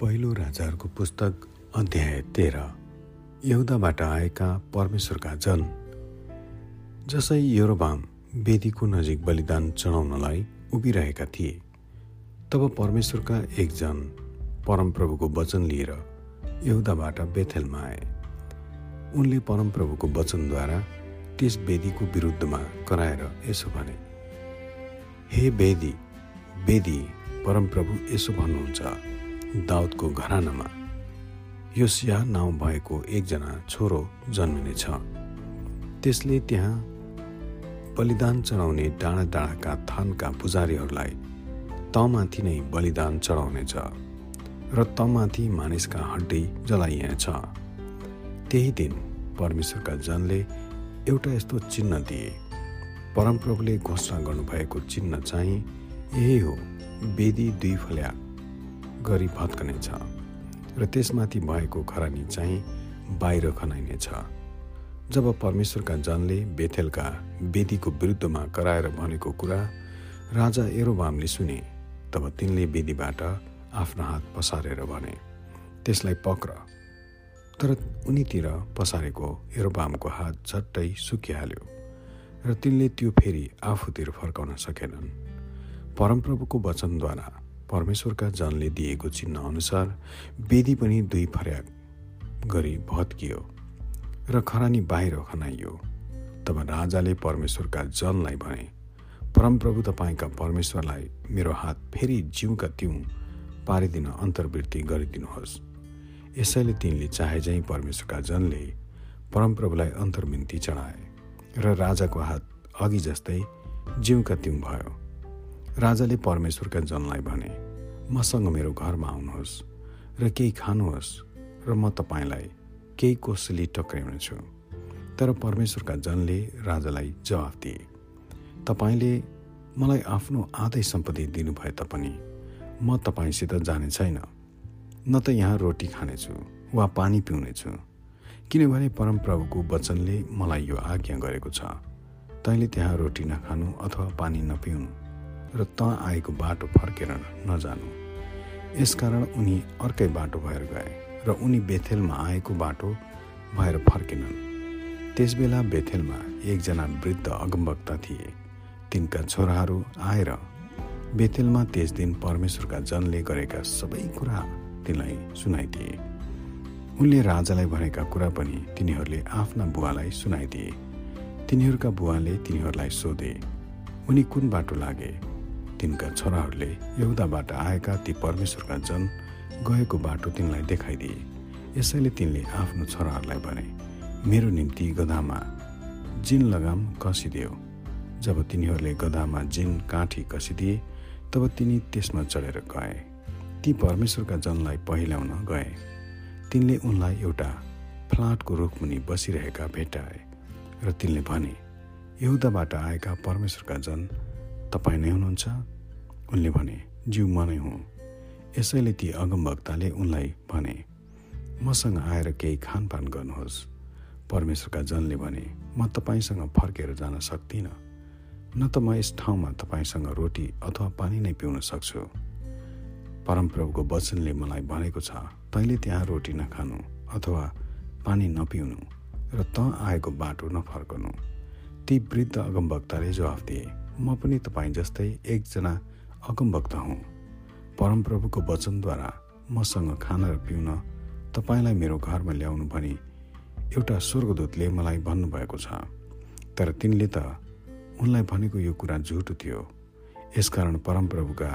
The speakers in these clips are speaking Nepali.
पहिलो राजाहरूको पुस्तक अध्याय तेह्र। यहुदाबाट आएका परमेश्वरका जन जसै योरोबाम वेदीको नजिक बलिदान चढाउनलाई उभिरहेका थिए तब परमेश्वरका एकजन परमप्रभुको वचन लिएर यहुदाबाट बेथेलमा आए। उनले परमप्रभुको वचनद्वारा त्यस वेदीको विरुद्धमा कराएर यसो भने हे वेदी वेदी परमप्रभु यसो भन्नुहुन्छ। दाउदको घरानामा। योसिया नाउँ भएको एकजना छोरो जन्मिनेछ। त्यसले त्यहाँ बलिदान चढाउने डाँडा डाँडाका थानका पुजारीहरूलाई तमाथि नै बलिदान चढाउनेछ र तमाथि मानिसका हड्डी जलाइनेछ। त्यही दिन परमेश्वरका जनले एउटा यस्तो चिन्ह दिए। परमप्रभुले घोषणा गर्नुभएको चिन्ह चाहिँ यही हो वेदी दुई फल्या। गरी भत्कनेछ र त्यसमाथि भएको खरानी चाहिँ बाहिर खनाइनेछ। जब परमेश्वरका जनले बेथेलका वेदीको विरुद्धमा कराएर भनेको कुरा राजा एरोबामले सुने तब तिनले वेदीबाट आफ्नो हात पसारेर भने त्यसलाई पक्र। तर उनीतिर पसारेको एरोबामको हात झट्टै सुकिहाल्यो र तिनले त्यो फेरि आफूतिर फर्काउन सकेनन्। परमप्रभुको वचनद्वारा परमेश्वरका जनले दिएको चिन्ह अनुसार वेदी पनि दुई फर्याक गरी भत्कियो र खरानी बाहिर खनाइयो। तब राजाले परमेश्वरका जनलाई भने परमप्रभु तपाईँका परमेश्वरलाई मेरो हात फेरि जिउका तिउँ पारिदिन अन्तर्वृत्ति गरिदिनुहोस्। यसैले तिनले चाहे चाहिँ परमेश्वरका जनले परमप्रभुलाई अन्तर्मिन्ती चढाए र राजाको हात अघि जस्तै जिउका तिउँ भयो। राजाले परमेश्वरका जनलाई भने मसँग मेरो घरमा आउनुहोस् र केही खानुहोस् र म तपाईँलाई केही कोसली टक्राउनेछु तर परमेश्वरका जनले राजालाई जवाफ दिए तपाईँले मलाई आफ्नो आधै सम्पत्ति दिनुभए तापनि म तपाईँसित जाने छैन। न त यहाँ रोटी खानेछु वा पानी पिउनेछु किनभने परमप्रभुको वचनले मलाई यो आज्ञा गरेको छ। तैँले त्यहाँ रोटी नखानु अथवा पानी नपिउनु। र त आएको बाटो फर्केर नजानु। यसकारण उनी अर्कै बाटो भएर गए र उनी बेथेलमा आएको बाटो भएर फर्केनन्। त्यसबेला बेथेलमा एकजना वृद्ध अगमवक्ता थिए। तिनका छोराहरू आएर बेथेलमा त्यस दिन परमेश्वरका जनले गरेका सबै कुरा तिनलाई सुनाइदिए। उनले राजालाई भनेका कुरा पनि तिनीहरूले आफ्ना बुवालाई सुनाइदिए। तिनीहरूका बुवाले तिनीहरूलाई सोधे उनी कुन बाटो लागे? तिनका छोराहरूले यहुदाबाट आएका ती परमेश्वरका जन गएको बाटो तिनलाई देखाइदिए। यसैले तिनले आफ्नो छोराहरूलाई भने मेरो निम्ति गधामा जिन लगाम कसिदियो। जब तिनीहरूले गधामा जिन काठी कसिदिए तब तिनी त्यसमा चढेर गए। ती परमेश्वरका जनलाई पहिल्याउन गए। तिनले उनलाई एउटा फ्लाटको रुखमुनि बसिरहेका भेटाए। र तिनले भने यहुदाबाट आएका परमेश्वरका जन तपाईँ नै हुनुहुन्छ? उनले भने जिउ म नै हुँ। यसैले ती अगमभक्ताले उनलाई भने मसँग आएर केही खानपान गर्नुहोस्। परमेश्वरका जनले भने म तपाईँसँग फर्केर जान सक्दिनँ। न त म यस ठाउँमा तपाईँसँग रोटी अथवा पानी नै पिउन सक्छु। परमप्रभुको वचनले मलाई भनेको छ तैँले त्यहाँ रोटी नखानु अथवा पानी नपिउनु र त आएको बाटो नफर्कनु। ती वृद्ध अगमभक्ताले जवाफ दिए म पनि तपाईँ जस्तै एकजना अगमभक्त हुँ। परमप्रभुको वचनद्वारा मसँग खान र पिउन तपाईँलाई मेरो घरमा ल्याउनु भनी एउटा स्वर्गदूतले मलाई भन्नुभएको छ। तर तिनले त उनलाई भनेको यो कुरा झुटो थियो। यसकारण परमप्रभुका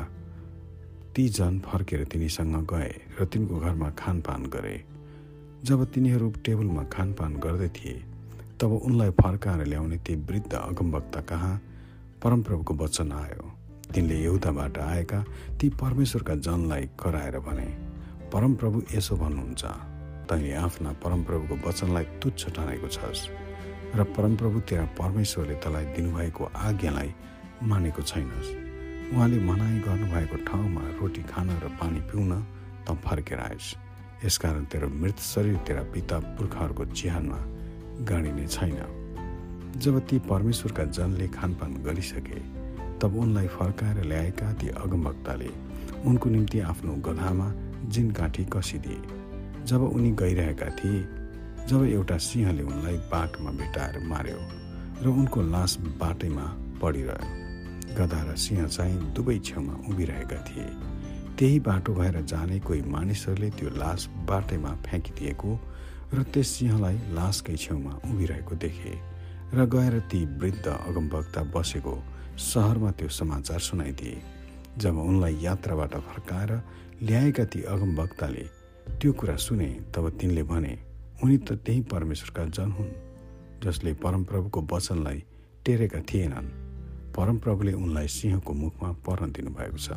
ती जन फर्केर तिनीसँग गए र तिनको घरमा खानपान गरे। जब तिनीहरू टेबलमा खानपान गर्दै थिए तब उनलाई फर्काएर ल्याउने ती वृद्ध अगमवक्ता कहाँ परमप्रभुको वचन आयो। तिनले यहुदाबाट आएका ती परमेश्वरका जनलाई कराएर भने परमप्रभु यसो भन्नुहुन्छ तैँले आफ्ना परमप्रभुको वचनलाई तुच्छ ठानेको छस् र परमप्रभु तेरा परमेश्वरले तँलाई दिनुभएको आज्ञालाई मानेको छैनस्। उहाँले मनाइ गर्नुभएको ठाउँमा रोटी खान र पानी पिउन त फर्केर आएस् यसकारण तेरो मृत शरीर तेरा पिता पुर्खाहरूको चिहानमा गाडिने छैन। जब ती परमेश्वरका जनले खानपान गरिसके तब उनलाई फर्काएर ल्याएका ती अगमभक्ताले उनको निम्ति आफ्नो गधामा जिन काठी कसिदिए। जब उनी गइरहेका थिए जब एउटा सिंहले उनलाई बाटोमा भेटाएर मार्यो र उनको लास बाटैमा पडिरह्यो गधा र सिंह चाहिँ दुवै छेउमा उभिरहेका थिए। त्यही बाटो भएर जाने कोही मानिसहरूले त्यो लास बाटैमा फ्याँकिदिएको र त्यस सिंहलाई लासकै छेउमा उभिरहेको देखे। र गएर ती वृद्ध अगमवक्ता बसेको सहरमा त्यो समाचार सुनाइदिए जब उनलाई यात्राबाट फर्काएर ल्याएका ती अगमवक्ताले त्यो कुरा सुने तब तिनले भने उनी त त्यही परमेश्वरका जन हुन् जसले परमप्रभुको वचनलाई टेरेका थिएनन्। परमप्रभुले उनलाई सिंहको मुखमा पर्न दिनुभएको छ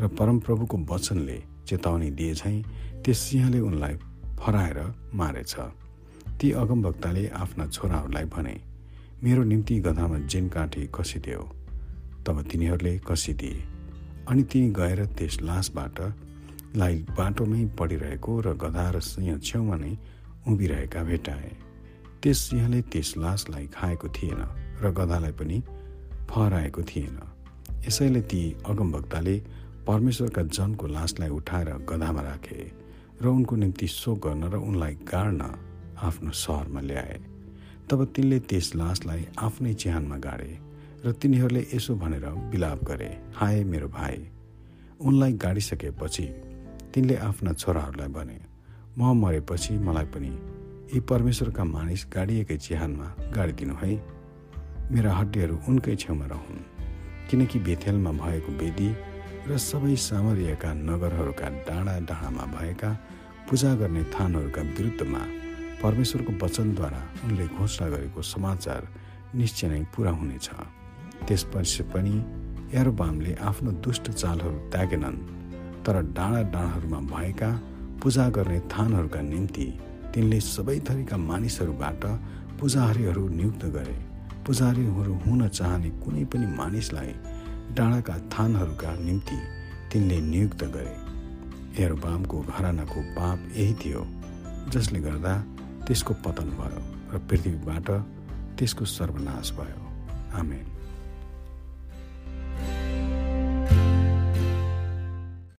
र परमप्रभुको वचनले चेतावनी दिए झैँ त्यस सिंहले उनलाई फराएर मारेछ। ती अगमवक्ताले आफ्ना छोराहरूलाई भने मेरो निम्ति गधामा जेन काठी कसिदियो। तब तिनीहरूले कसिदिए अनि तिनी गएर त्यस लासबाट लाई बाटोमै पडिरहेको र गधा र सिंह छेउमा नै उभिरहेका भेटाए। त्यस सिंहले त्यस लासलाई खाएको थिएन र गधालाई पनि फहराएको थिएन। यसैले ती अगमभक्ताले परमेश्वरका जनको लासलाई उठाएर गधामा राखे र उनको निम्ति शोक गर्न र उनलाई गाड्न आफ्नो सहरमा ल्याए। तब तिनले त्यस लासलाई आफ्नै चिहानमा गाडे र तिनीहरूले यसो भनेर बिलाप गरे हाय मेरो भाइ। उनलाई गाडिसकेपछि तिनले आफ्ना छोराहरूलाई भने म मरेपछि मलाई पनि यी परमेश्वरका मानिस गाडिएकै चिहानमा गाडिदिनु है। मेरा हड्डीहरू उनकै छेउमा रहन् किनकि बेथेलमा भएको वेदी र सबै सामरियाका नगरहरूका डाँडा डाँडामा भएका पूजा गर्ने थानहरूका विरुद्धमा परमेश्वरको वचनद्वारा उनले घोषणा गरेको समाचार निश्चय नै पुरा हुनेछ। त्यसपछि पनि एरोबामले आफ्नो दुष्ट चालहरू त्यागेनन् तर डाँडा डाँडाहरूमा भएका पूजा गर्ने थानहरूका निम्ति तिनले सबै थरीका मानिसहरूबाट पुजारीहरू नियुक्त गरे। पुजारीहरू हुन चाहने कुनै पनि मानिसलाई डाँडाका थानहरूका निम्ति तिनले नियुक्त गरे। एरोबामको घरानाको पाप यही थियो जसले गर्दा त्यसको पतन भयो र पृथ्वीबाट त्यसको सर्वनाश भयो। आमेन।